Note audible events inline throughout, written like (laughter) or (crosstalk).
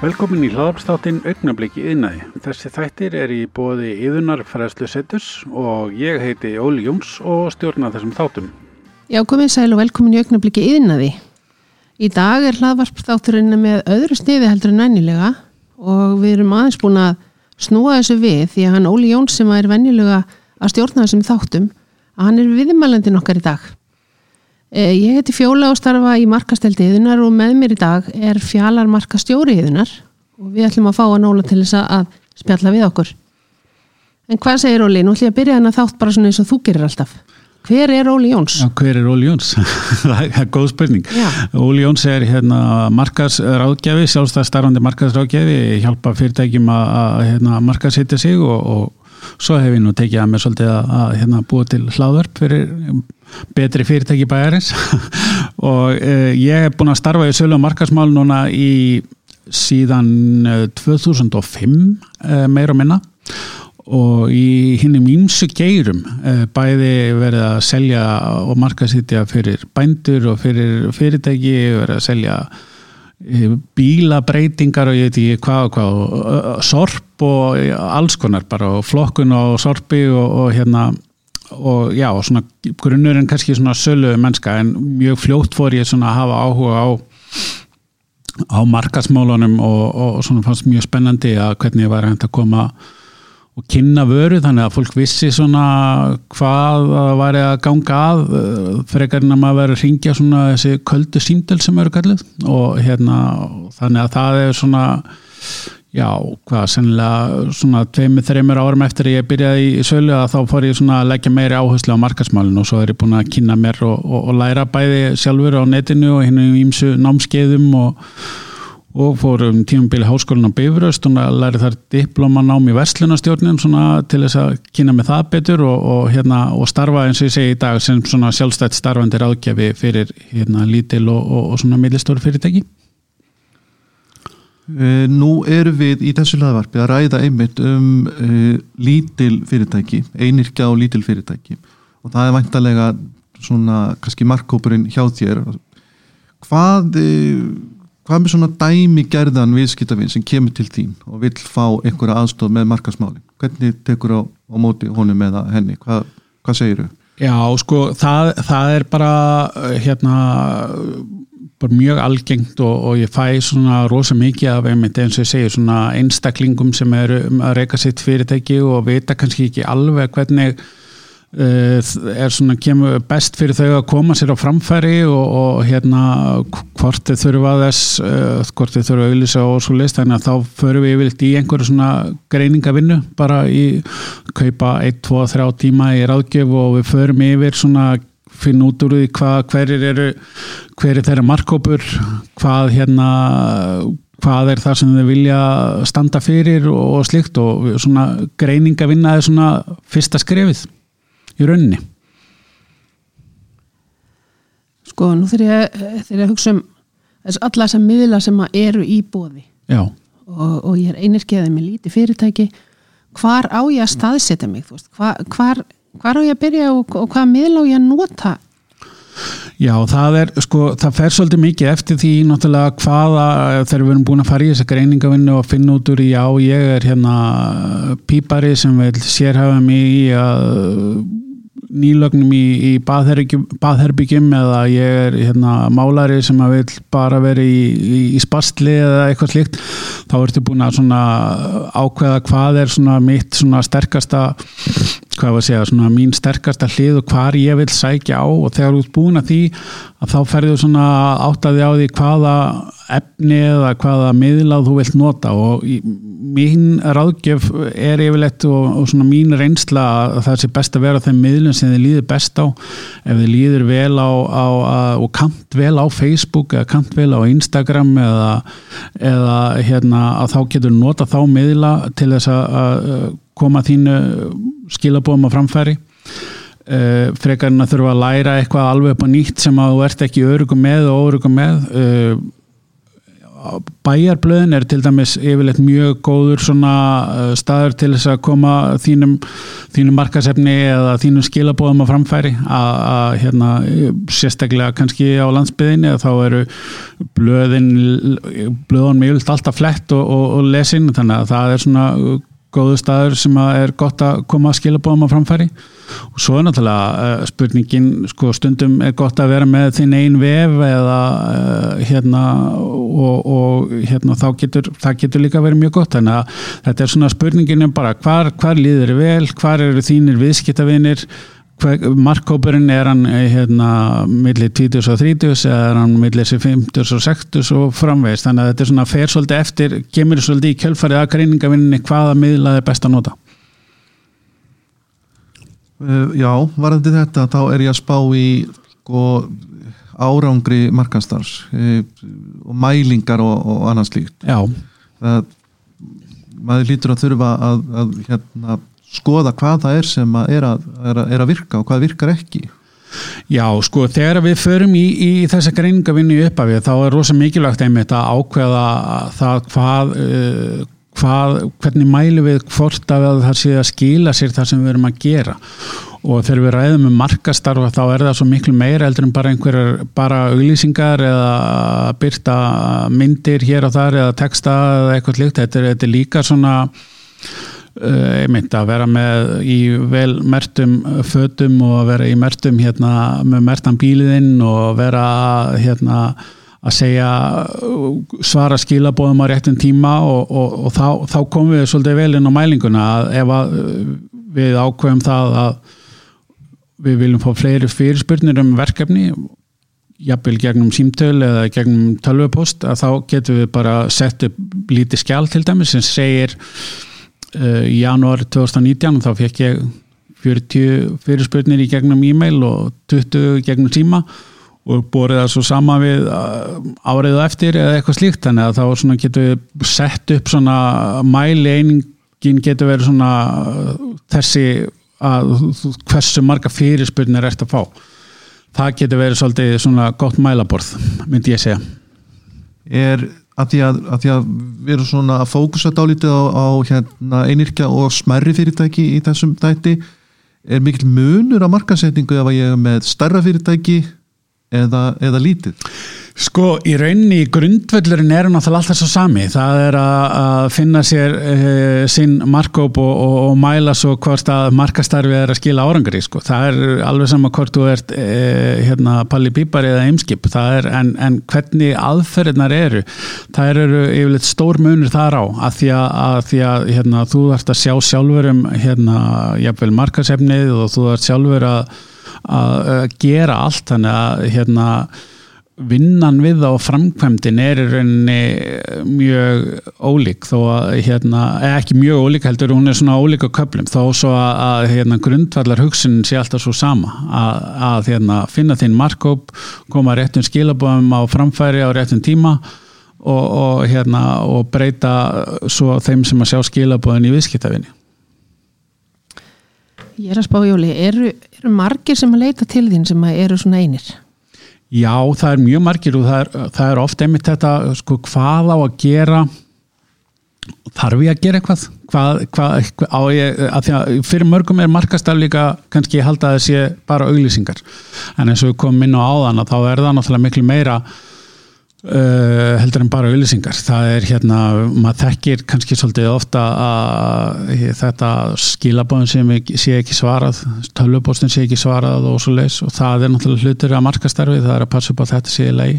Velkomin í hlaðarpstáttinn Augnabliki yðnaði. Þessi þættir er í bóði yðunar fræðslu setus og ég heiti Óli Jóns og stjórna þessum þáttum. Já, komið sæl og velkomin í Augnabliki yðnaði. Í dag er hlaðvarpstátturinn með öðru sniði heldur en vennilega og við erum aðeins búin að snúa þessu við því að hann Óli Jóns sem er vennilega að stjórna þessum þáttum að hann er viðmælendin okkar í dag. Eh, Ég heiti Fjóla og starfa í markasteldi yðunar og með mér í dag er fjalar markastjóri yðunar og við ætlum að fá að nóla til þess að spjalla við okkur. En hvað segir Óli? Nú ætlum ég að byrja hennar þátt bara svona eins og þú gerir alltaf. Hver er Óli Jóns? Já, hver er Óli Jóns? (laughs) það er góð spurning. Já. Óli Jóns er hérna markasráðgjafi, sjálfstæð starfandi markasráðgjafi, hjálpa fyrirtækjum að, hérna, markasetja sig og, og svo hef ég nú tekið að mér svolítið að, að hérna, búa til hláðverp fyrir betri fyrirtæki bæjarins. (laughs) Og uh, ég hef búin að starfa í sölu og markasmál núna í síðan uh, 2005 uh, meir og minna. Og í hinnum ímsu geirum uh, bæði verið að selja og markasitja fyrir bændur og fyrir fyrirtæki verið að selja bílabreitingar og ég veit ekki hvað og hvað sorp og alls konar bara og flokkun og sorpi og, og hérna og já, svona grunnurinn kannski svona sölu mennska en mjög fljótt fór ég svona að hafa áhuga á á markasmálunum og, og svona fannst mjög spennandi að hvernig ég var hægt að koma og kynna vöru þannig að fólk vissi svona hvað það væri að ganga að eh, frekar en að maður veri að ringja svona þessi köldu símdel sem eru kallið og hérna þannig að það er svona já, hvað, sennilega svona tveimur, þreimur árum eftir ég byrjaði í sölu að þá fór ég svona að leggja meiri áherslu á markasmálinu og svo er ég búin að kynna mér og, og, og læra bæði sjálfur á netinu og hinn um ímsu námskeiðum og, og fór um tímabili háskólan á Bifröst og læri þar diplómanám í Vestlunastjórnin svona til þess að kynna mig það betur og, hérna og starfa eins og ég segi í dag sem svona sjálfstætt starfandi ráðgjafi fyrir hérna lítil og, svona millistóri fyrirtæki nú erum við í þessu laðvarpi að ræða einmitt um uh, lítil fyrirtæki, einirkja og lítil fyrirtæki. Og það er væntalega svona kannski markkópurinn hjá þér. Hvað uh, hvað með svona dæmi gerðan viðskiptafinn sem kemur til þín og vill fá einhverja aðstof með markasmálin hvernig tekur á, á móti honum eða henni, hvað, hvað segir þau? Já, sko, það, það er bara hérna bara mjög algengt og, og ég fæ svona rosa mikið af einmitt eins og ég segi svona einstaklingum sem eru að reyka sitt fyrirtæki og vita kannski ekki alveg hvernig uh, er svona kemur best fyrir þau að koma sér á framfæri og, og hérna hvort þau þurfa þess uh, hvort þau þurfa að auðvisa og svo list þannig að þá förum við yfirleitt í einhverju svona greiningavinnu bara í kaupa 1, 2, 3 tíma í ráðgjöf og við förum yfir svona finna út úr því hvað hverjir eru hver er þeirra markkópur hvað hérna hvað er það sem þau vilja standa fyrir og slikt og svona greininga vinna er svona fyrsta skrefið í rauninni. Sko, nú þegar ég, þegar ég hugsa um þess alla þessar miðla sem eru í bóði og, og ég er einirkeðið með lítið fyrirtæki hvar á ég að staðsetja mig veist, hvar, hvar, hvar á ég að byrja og, og hvað miðla á ég að nota? Já það er sko, það fer svolítið mikið eftir því náttúrulega hvaða þegar við erum búin að fara í þessa greiningavinnu og finna út úr í já, ég er hérna pípari sem vil sérhafa mig í að nýlögnum í, í baðherbyggjum, eða ég er hérna, málari sem að vil bara vera í, í, í spastli eða eitthvað slíkt þá ertu búin að ákveða hvað er svona mitt svona sterkasta hvað var að segja, svona mín sterkasta hlið og hvar ég vil sækja á. Og þegar þú ert búin að því að þá ferðu svona áttaði á því hvaða efni eða hvaða miðlað þú vilt nota. Og mín ráðgjöf er yfirleitt og, og svona mín reynsla að það sé best að vera þeim miðlun sem þið líður best á. Ef þið líður vel á, á, á og kant vel á Facebook eða kant vel á Instagram eða, eða hérna að þá getur nota þá miðla til þess að koma þínu skilabóðum á framfæri. Uh, frekar en að þurfa að læra eitthvað alveg upp á nýtt sem að þú ert ekki örugum með og órugum með. Uh, bæjarblöðin er til dæmis yfirleitt mjög góður svona uh, staður til þess að koma þínum, þínum markasefni eða þínum skilabóðum á framfæri. Að hérna sérstaklega kannski á landsbyðinni þá eru blöðin blöðun mjög alltaf flett og, og, og lesin þannig að það er svona góðu staður sem er gott að koma að skilabóðum á framfæri. Og svo er náttúrulega uh, spurningin sko, stundum er gott að vera með þinn einn vef eða uh, hérna og, og hérna þá getur það getur líka verið mjög gott. Þannig að þetta er svona spurningin bara hvar, hvar líður þið vel, hvar eru þínir viðskiptavinir markkópurinn er hann eh, hérna millir 20 og 30 eða er hann millir 50 og 60 og framvegist þannig að þetta er svona fer svolítið eftir kemur svolítið í kjölfarið að greiningavinninni hvaða miðlað er best að nota? Uh, Já, varðandi þetta þá er ég að spá í sko, árangri markastars uh, og mælingar og, og annars líkt Já. Það, maður lítur að þurfa að, að hérna skoða hvað það er sem að er, að, er, að, er að virka og hvað virkar ekki? Já, sko, þegar við förum í, í þessa greiningavinni uppafið þá er rosa mikilvægt einmitt að ákveða það hvað, uh, hvað hvernig mælu við hvort að það sé að skila sér það sem við erum að gera. Og þegar við ræðum um markastarfa þá er það svo miklu meira eldur en bara einhverjar bara auglýsingar eða byrta myndir hér og þar eða texta eða eitthvað líkt, þetta er, þetta er líka svona einmitt að vera með í vel mertum fötum og vera í mertum hérna með mertan bíliðinn og vera hérna að segja svara skilabóðum á réttum tíma og, og, og þá, þá komum við svolítið vel inn á mælinguna að ef að við ákveðum það að við viljum fá fleiri fyrirspurnir um verkefni jafnvel gegnum símtöl eða gegnum tölvupost að þá getum við bara sett upp lítið skjál til dæmis sem segir í janúar 2019 þá fekk ég 40 fyrirspurnir í gegnum e-mail og 20 gegnum síma og borðið það svo sama við uh, áriðu eftir eða eitthvað slíkt. Þannig að þá getur við sett upp svona mæli einingin getur verið svona uh, þessi að hversu marga fyrirspurnir ert að fá. Það getur verið svolítið svona gott mælaborð myndi ég segja. Er að því að, að því að við erum svona að fókusa dálítið á, á hérna, einirkja og smerri fyrirtæki í þessum dæti er mikil munur á markasetningu ef að ég er með starra fyrirtæki eða, eða lítið Sko í rauninni í grundvöldurinn er hann alltaf svo sami. Það er að finna sér e, sinn markkóp og, og, og mæla svo hvort að markastarfið er að skila árangri. Sko. Það er alveg sama hvort þú ert e, hérna, Palli Bíbar eða Eimskip. En, en hvernig aðferðinar eru, það eru yfirleitt stór munur þar á að því að, að, því að hérna, þú ert að sjá sjálfur um hérna, markasefnið og þú ert sjálfur að, að gera allt. Þannig að hérna vinnan við á framkvæmdin er í rauninni mjög ólík þó að hérna, ekki mjög ólík heldur, hún er svona ólík á köplum þó svo að hérna, grundvallar hugsunin sé alltaf svo sama að, að hérna, finna þinn markkóp koma réttum skilabóðum á framfæri á réttum tíma og, og, hérna, og breyta svo þeim sem að sjá skilabóðin í viðskiptafinni Ég er að spá Jóli, eru, eru margir sem að leita til þín sem eru svona einir? Já, það er mjög margir og það er, það er ofta einmitt þetta, sko, hvað á að gera þarf ég að gera eitthvað? Hvað, hvað, á ég, að því að fyrir mörgum er markastar líka kannski ég halda að það sé bara auglýsingar. En eins og við komum inn á áðan að þá er það náttúrulega miklu meira Uh, heldur en bara auðlýsingar það er hérna, maður þekkir kannski svolítið ofta að þetta skilabóðin sem sé ekki svarað tölvubóstin sé ekki svarað og svo leis og það er náttúrulega hlutur að markastarfi, það er að passa upp á þetta sé í lei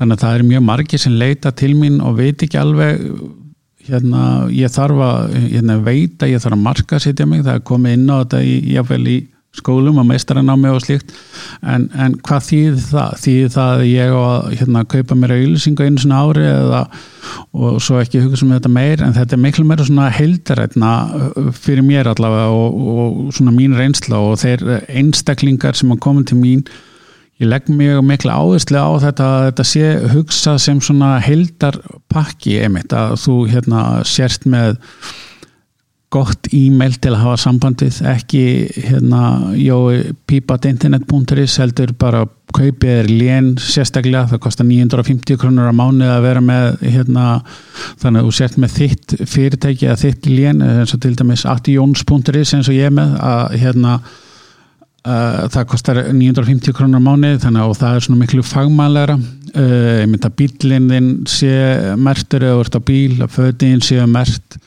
þannig að það er mjög margi sem leita til mín og veit ekki alveg hérna, ég þarf að hérna, veita, ég þarf að marka sitja mig, það er komið inn á þetta í, jáfnvel í skólum og meistaranámi og slíkt en, en hvað þýðir það? Þýðir það að ég á að hérna, kaupa mér auðlýsingu einu svona ári eða, og svo ekki hugsa um þetta meir en þetta er miklu meira svona heildarætna uh, fyrir mér allavega og, og svona mín reynsla og þeir einstaklingar sem að koma til mín ég legg mjög miklu áherslu á þetta að þetta sé hugsað sem svona heildarpakki einmitt að þú hérna sérst með gott e-mail til að hafa sambandið ekki hérna jói.pipat.internet.is heldur bara kaupið er lén sérstaklega, það kostar 950 krónur á mánu að vera með hérna, þannig að þú sért með þitt fyrirtæki að þitt lén, eins og til dæmis attijóns.is eins og ég með að hérna Uh, það kostar 950 krónur á mánu þannig að það er svona miklu fagmælæra uh, ég mynda bílinn þinn sé mertur eða vart á bíl að fötiðin sé mert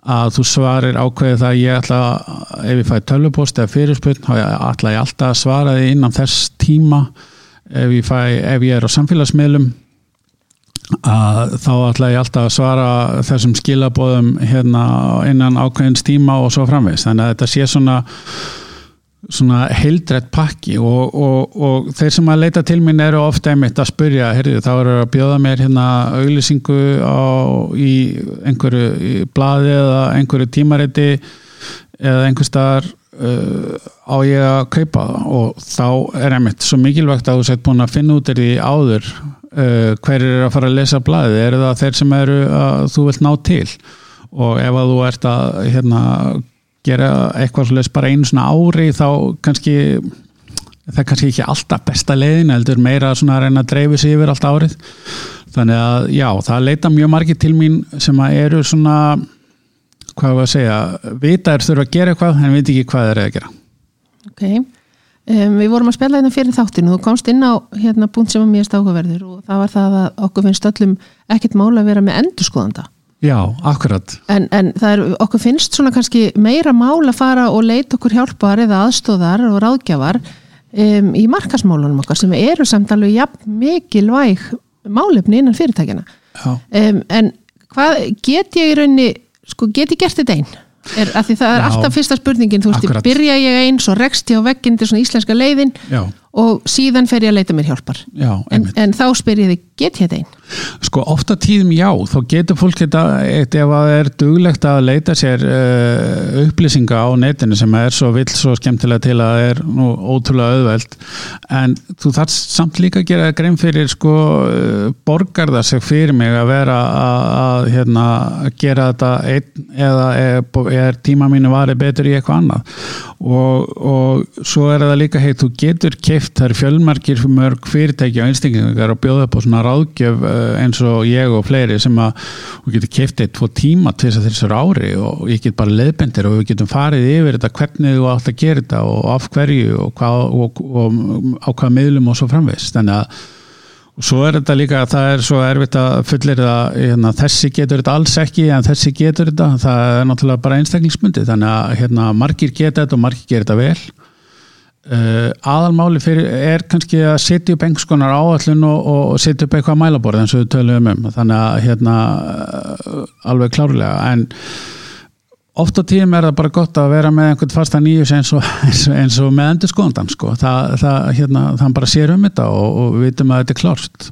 að þú svarir ákveðið það að ég ætla ef ég fæ tölvupost eða fyrirspöld þá ætla ég alltaf að svara þið innan þess tíma. Ef ég, fæ, ef ég er á samfélagsmiðlum að þá ætla ég alltaf að svara þessum skilabóðum hérna innan ákveðins tíma og svo framvegs þannig að þetta sé svona svona heildrætt pakki og, og, og þeir sem að leita til mín eru ofta einmitt að spurja, heyrðu, þá eru að bjóða mér hérna auðlýsingu í einhverju í bladi eða einhverju tímariti eða einhver staðar uh, á ég að kaupa og þá er einmitt svo mikilvægt að þú sett búin að finna út er því áður uh, hver er að fara að lesa bladi, eru það þeir sem eru að þú vilt ná til? Og ef að þú ert að hérna gera eitthvað svolítið bara einu svona ári þá kannski það er kannski ekki alltaf besta leiðin heldur meira að reyna að dreifu sig yfir allt árið. Þannig að já, það leita mjög margir til mín sem að eru svona hvað var að segja, vita er þurfa að gera eitthvað en veit ekki hvað er að gera. Ok, um, við vorum að spila hérna fyrir þáttinu, þú komst inn á hérna punkt sem að mér stákaverður og það var það að okkur finnst öllum ekkert mála að vera með endurskoðanda Já, akkurat. En, en það er, okkur finnst svona kannski meira mál að fara og leita okkur hjálpar eða aðstóðar og ráðgjafar um, í markasmálunum okkar sem eru samt alveg jafn mikilvæg málefni innan fyrirtækjana. Um, en hvað get ég í raunni, sko get ég gert þetta einn? Er, það er Já, alltaf fyrsta spurningin, þú veist, byrja ég einn, svo rekst ég á vegginn til svona íslenska leiðin Já. Og síðan fer ég að leita mér hjálpar. Já, en, en þá spyr ég þig, get ég þetta einn? Sko ofta tíðum já, þá getur fólk þetta eitt ef það er duglegt að leita sér uh, upplýsinga á netinu sem er svo vill svo skemmtilega til að það er nú ótrúlega auðveld en þú þarf samt líka að gera grein fyrir sko uh, borgar það sig fyrir mig að vera að, að hérna, gera þetta einn eða er, er tíma mínu varið betur í eitthvað annað og, og svo er það líka heit, þú getur keift, er fjölmarkir mörg fyrirtæki á einstaklingar og bjóða upp á svona ráðgjöf uh, eins og ég og fleiri sem að við getum keift eitt tvo tíma til þess að þessar ári og ég get bara leðbendir og við getum farið yfir þetta hvernig þú átt að gera þetta og af hverju og, hvað, og, og á hvaða miðlum og svo framvegs þannig að svo er þetta líka að það er svo erfitt að fullir það, hérna, þessi getur þetta alls ekki en þessi getur þetta, það er náttúrulega bara einstaklingsmundi þannig að hérna, margir geta þetta og margir gera þetta vel. Uh, aðalmáli fyrir er kannski að setja upp einhvers konar áallun og, og setja upp eitthvað mælaborð eins og við töluðum um. Þannig að hérna uh, alveg klárlega. En oft á tíum er það bara gott að vera með einhvern fasta nýjus eins og, eins og, eins og með endur skoðandan sko. Það, það, hérna, það bara sér um þetta og, og við vitum að þetta er klárst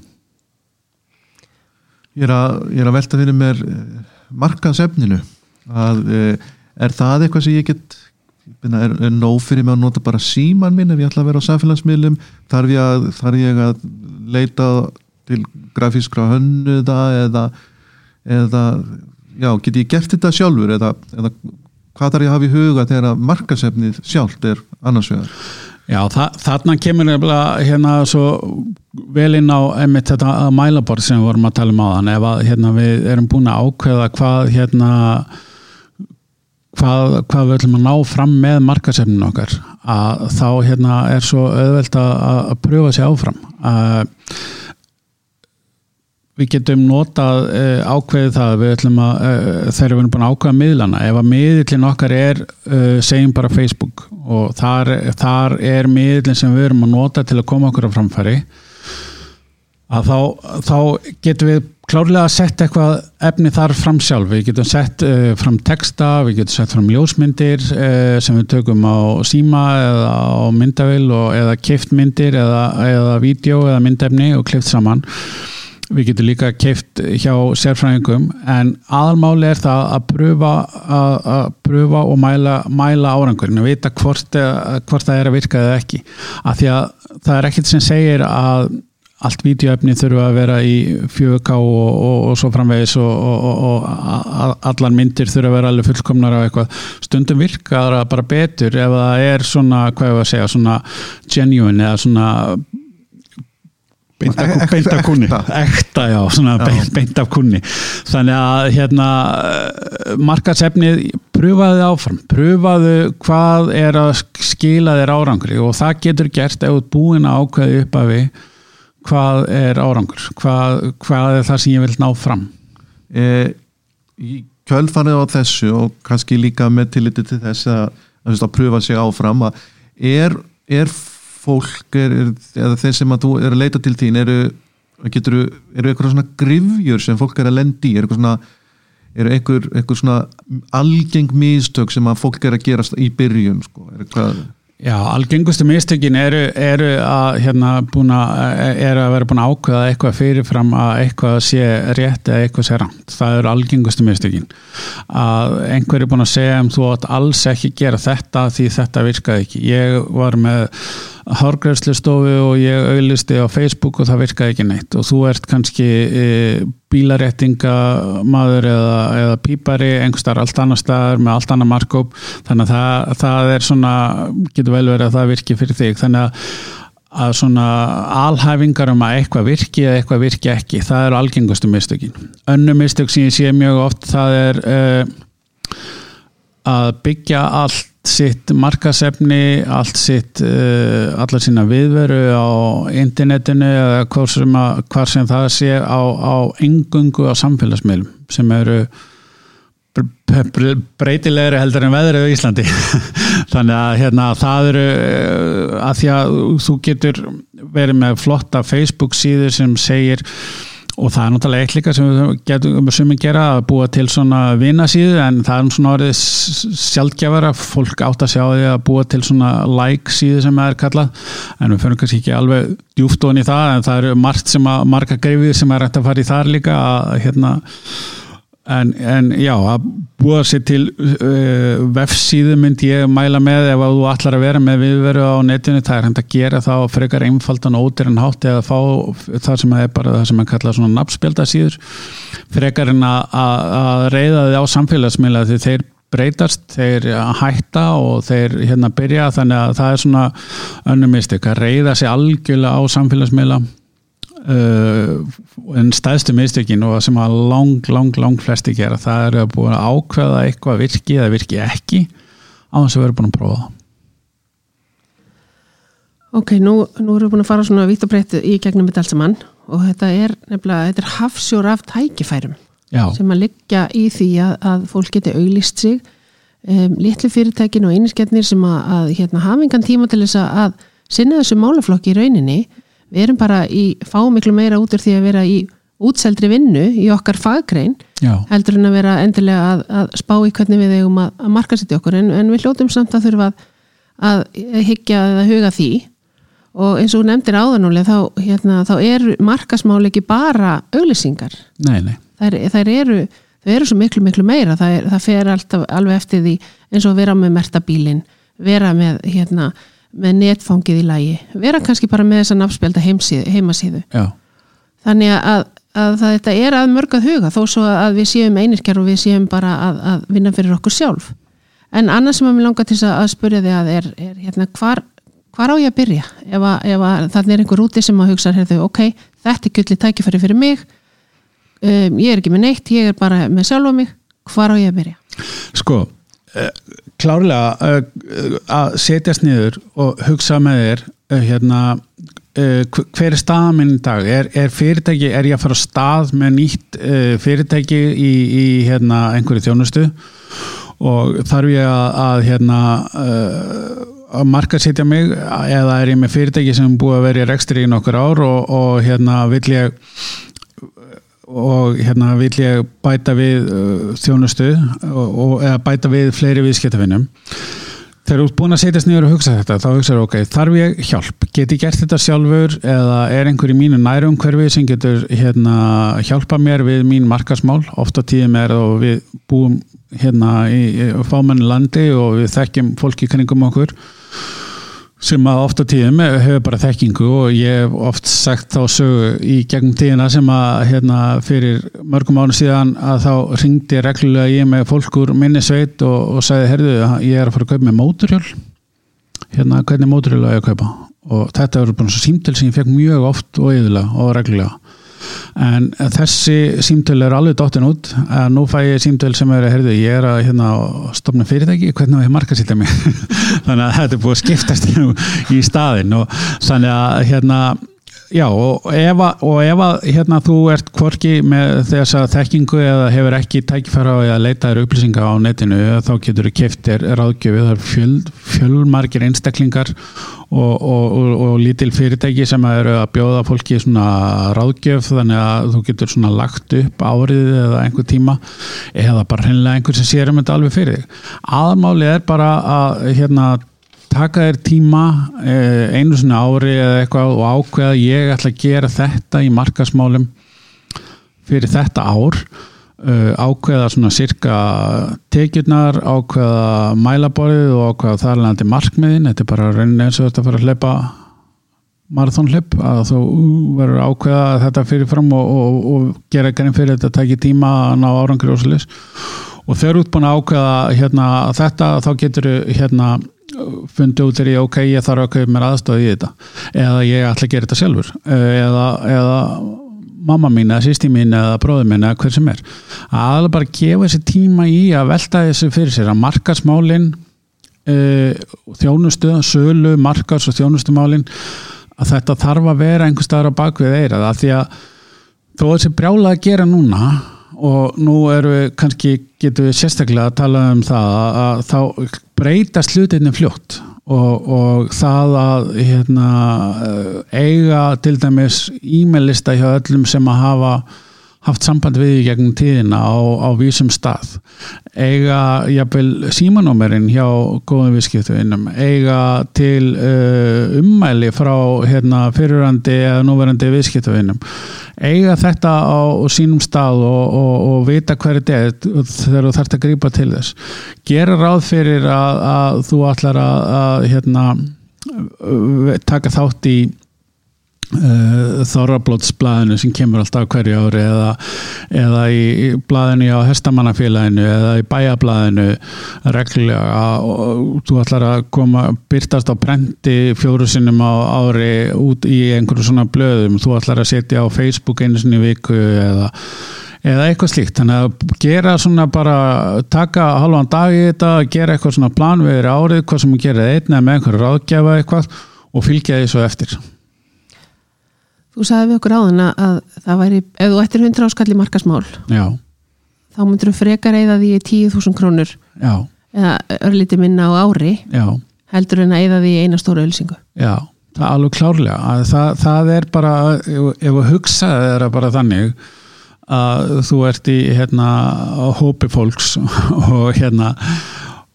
Ég er að, ég er að velta fyrir mér eh, markaðsefninu. Að er það eitthvað sem ég get er, er nóg fyrir mig að nota bara síman minn ef ég ætla að vera á samfélagsmiðlum? Þarf ég að, þarf ég að leita til grafískra hönnuða eða, eða já, get ég gert þetta sjálfur eða, eða hvað þarf ég að hafa í huga þegar markasefnið sjálft er annars vegar? Já, þa þarna kemur hérna svo vel inn á einmitt þetta mælaborð sem við vorum að tala um á þann ef að, hérna, við erum búin að ákveða hvað hérna hvað, hvað við ætlum að ná fram með markasefninu okkar að þá hérna er svo auðvelt að, að pröfa sér áfram. Að við getum notað uh, ákveðið það við ætlum að uh, þegar við erum búin að ákveða miðlana, ef að miðlinn okkar er uh, segjum bara Facebook og þar, þar er miðlinn sem við erum að nota til að koma okkur á framfæri að þá, þá getum við klárlega að setja eitthvað efni þar fram sjálf, við getum sett fram texta, við getum sett fram ljósmyndir sem við tökum á síma eða á myndavill eða keift myndir eða, eða vídeo eða myndefni og kleift saman við getum líka keift hjá sérfræðingum en aðalmáli er það að pröfa, að, að pröfa og mæla, mæla árangurinn og vita hvort, hvort það er að virka eða ekki. Af því að það er ekkert sem segir að allt vídeoefni þurfa að vera í 4K og, og, og svo framvegis og, og allar myndir þurfa að vera alveg fullkomnar á eitthvað. Stundum virkar það bara betur ef það er svona, hvað ég var að segja, svona genuine eða svona beint af, beint af kunni. ekta, já. Beint, beint af kunni. Þannig að hérna markasefnið pröfaðu áfram, pröfaðu hvað er að skila þér árangri. Og það getur gert ef þú búin að ákveði upp af við hvað er árangur. Hvað, hvað er það sem ég vil ná fram? E, í kjöldfarið á þessu og kannski líka með tilliti til þess að, að, að pröfa sig áfram að er, er fólk er, er, eða þeir sem að þú er að leita til þín eru getur, eru eitthvað svona grifjur sem fólk er að lendi í, eru eitthvað svona eru eitthvað, eitthvað svona algeng místök sem að fólk er að gerast í byrjun sko, er eitthvað Já, algengustu mistökin eru, eru að hérna að eru að vera búin að ákveða eitthvað fyrirfram að eitthvað sé rétt eða eitthvað sé rangt. Það eru algengustu mistökin. Að einhver er búin að segja um þú átt alls ekki gera þetta því þetta virkaði ekki. Ég var með hárgræslustofu og ég auðlisti á Facebook og það virkaði ekki neitt og þú ert kannski e, bílarettingamaður eða, eða pípari einhverstar allt annar staðar með allt annar markóp þannig að það, það er svona getur vel verið að það virki fyrir þig þannig að, að svona alhæfingar um að eitthvað virki eða eitthvað virki ekki, það eru algengustu mistökin. Önnu mistök sem ég sé mjög oft það er uh, að byggja allt sitt markasefni, allt sitt uh, allar sína viðveru á internetinu eða hvað sem, að, hvað sem það sé á, á engungu á samfélagsmiðlum sem eru breytilegri heldur en veðrið á Íslandi. (laughs) Þannig að hérna það eru uh, að því að þú getur verið með flotta Facebook síður sem segir og það er náttúrulega eitt líka sem við getum sem við gera að búa til svona vinasíðu en það er svona orðið sjálfgjafara, fólk átt að sjá því að búa til svona like síðu sem það er kallað. En við fyrir kannski ekki alveg djúft ofin í það en það eru margt sem að marga greifið sem er hægt að fara í þar líka að hérna En, en já, að búa sér til uh, vefsíðu myndi ég mæla með ef þú ætlar að vera með viðveru á netinu, það er hægt að gera það og frekar einfaldan ótir en hátt eða fá það sem er bara það sem er kallað svona nafnspjaldasíður frekar en að, reyða þið á samfélagsmiðla því þeir breytast, þeir hætta og þeir hérna byrja. Þannig að það er svona önnum mistök að reyða sér algjörlega á samfélagsmiðla en staðstu mistökin og sem að lang, lang, lang flesti gera það er að búin að ákveða eitthvað virki eða virki ekki á þess að vera búin að prófa það Ok, nú, nú erum við búin að fara svona vitt og breytt í gegnum þetta allt saman og þetta er nefnilega, þetta er hafsjór af tækifærum Já. sem að liggja í því að, að fólk geti auglist sig um, litlu fyrirtækin og eininsketnir sem að, að hérna, hafa engan tíma til þess að sinna þessu málaflokki í rauninni við erum bara í fá miklu meira út úr því að vera í útseldri vinnu í okkar fagkrein Já. heldur en að vera endilega að, að spá í hvernig við eigum að, að marka sér til okkur en, en við hljótum samt að þurfa að, að higgja eða huga því og eins og nefndir áðanuleg þá, hérna, þá er markasmál ekki bara auglýsingar nei, nei. Þær, þær eru þau eru svo miklu miklu meira það, er, það fer alltaf alveg eftir því eins og vera með mertabílin vera með hérna með netfangið í lægi vera kannski bara með þess að nafnspelda heimasíðu. Já. þannig að, að þetta er að mörgað huga þó svo að við séum einirkjar og við séum bara að, að vinna fyrir okkur sjálf. En annars sem að mér langar til að spurja þig að er, er hérna, hvar, hvar á ég að byrja? Ef, að, ef að þannig er einhver úti sem að hugsa heyrðu, ok, þetta er gulli tækifæri fyrir mig um, ég er ekki með neitt ég er bara með sjálfa mig hvar á ég að byrja? Sko Eh, klárlega eh, að setjast niður og hugsa með þér eh, hérna, hver er staða minn í dag? Er, er fyrirtæki, er ég að fara á stað með nýtt fyrirtæki í, í hérna, einhverju þjónustu? Og þarf ég að, að hérna að marka setja mig? Eða er ég með fyrirtæki sem búið að vera í rekstri í nokkur ár og, og hérna vil ég og hérna vil ég bæta við uh, þjónustu og, og, eða bæta við fleiri viðskiptafinnum þegar þú ert búin að setjast niður og hugsa þetta þá hugsaður ok, þarf ég hjálp? Get ég gert þetta sjálfur eða er einhver í mínu nærumhverfi sem getur hérna hjálpa mér við mín markasmál, ofta tíðum er og við búum hérna í, í fámennu landi og við þekkjum fólki kringum okkur sem að ofta tíðum hefur bara þekkingu og ég hef oft sagt þá sögu í gegnum tíðina sem að hérna, fyrir mörgum árum síðan að þá ringdi reglulega ég með fólk úr minni sveit og, og sagði, herðu, ég er að fara að kaupa með móturhjól hérna, hvernig móturhjól er að kaupa? Og þetta eru bara svo símtöl sem ég fekk mjög oft og yfirlega og reglulega en þessi símtöl er alveg dottin út. Að nú fæ ég símtöl sem er að herðu, ég er að hérna, stopna fyrirtæki, hvernig á ég marka sýta mig? (laughs) Þannig að þetta er búið að skiptast í staðin og þannig að hérna Já og ef að, og ef að hérna, þú ert kvorki með þess að þekkingu eða hefur ekki tækifæra að leita þér upplýsinga á netinu þá getur þú keftir ráðgjöfi það er fjöl, fjölmargir einstaklingar og, og, og, lítil fyrirtæki sem eru að bjóða fólki svona ráðgjöf þannig að þú getur svona lagt upp árið eða einhver tíma eða bara hennilega einhver sem sér um þetta alveg fyrir þig. Aðmáli er bara að hérna taka þér tíma eh, einu svona ári eða eitthvað og ákveða ég ætla að gera þetta í markasmálum fyrir þetta ár. Eh, ákveða svona cirka tekjurnar, ákveða mælaborðið og ákveða þarlegandi markmiðin, þetta er bara raunin eins og þetta fyrir að hleypa marathónhlaup að þú verður ákveða þetta fyrirfram og, og, og gera grein fyrir þetta að taki tíma að ná árangri og svolítið og þegar þú ert búin að ákveða hérna, þetta þá getur hérna fundi út er ég ok, ég þarf að kaupa mér aðstöðu í þetta. Eða ég ætla að gera þetta sjálfur. Eða, eða mamma mín eða sýsti mín eða bróður mín eða hver sem er. Að bara gefa þessi tíma í að velta þessu fyrir sér að markasmálin uh, þjónustu, sölu, markas og þjónustumálin að þetta þarf að vera einhver staðar á bakvið eira það því að þó þessi brjála að gera núna og nú eru við kannski getum við sérstaklega að tala um það að, þá breyta slutinni fljótt og, og það að hérna, eiga til dæmis e-mail-lista hjá öllum sem að hafa haft samband við í gegnum tíðina á, á vísum stað. Eiga jafnvel símanúmerinn hjá góðum viðskiptuvinnum eiga til uh, ummæli frá hérna, fyrirandi eða núverandi viðskiptuvinnum eiga þetta á sínum stað og, og, og vita hverju er þegar þú þarfst að grípa til þess. Gera ráð fyrir að, að þú ætlar að, að hérna, taka þátt í Uh, Þorrablótsblæðinu sem kemur alltaf hverju ári eða, eða í blæðinu á Hestamannafélaginu eða í bæjablæðinu reglulega. Og þú ætlar að koma byrtast á prenti fjóru sinnum á ári út í einhverju svona blöðum. Þú ætlar að setja á Facebook einu sinni viku eða eða eitthvað slíkt, þannig að gera svona bara, taka halvan dag í þetta, gera eitthvað svona plan við árið, hvað sem að gera einna með einhverju ráðgjafa eitthvað og fylgja því svo eftir Þú sagði við okkur áðan að það væri, ef þú ættir 100 áskalli markasmál Já. þá myndur þú frekar eða því 10.000 krónur Já. eða örlíti minna á ári Já. heldur en að eða því eina stóra ölsingu. Já, það er alveg klárlega. Það, það er bara, ef þú hugsaði þeirra bara þannig að þú ert í hérna, hópi fólks (laughs) og hérna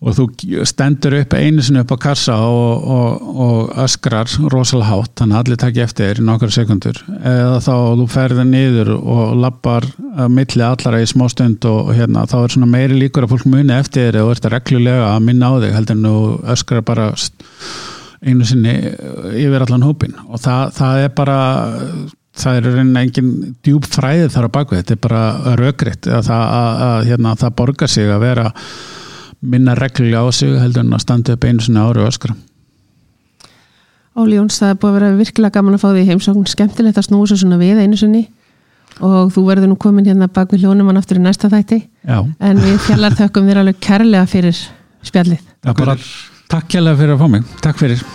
og þú stendur upp einu sinu upp á kassa og, og, og öskrar rosalega hátt, þannig að allir takja eftir þér í nokkar sekundur, eða þá þú ferðir niður og lappar milli allara í smá stund og hérna þá er svona meiri líkur að fólk muni eftir þér og ert að reglulega að minna á þig heldur en þú öskrar bara einu sinni yfir allan hópin og það, það er bara það er reyna engin djúb fræði þar á bakvið, þetta er bara rökriðt að, að, að, að hérna, það borgar sig að vera minna reglulega á sig heldur en að standa upp einu svona ári og öskra. Óli Jóns, það er búið að vera virkilega gaman að fá því heimsókn. Skemmtilegt að snúsa svona við einu sinni. Og þú verður nú komin hérna bak við hljónum hann aftur í næsta þætti. Já. en við fjallar þökkum þér alveg kærlega fyrir spjallið. Takk kærlega fyrir að fá mig, takk fyrir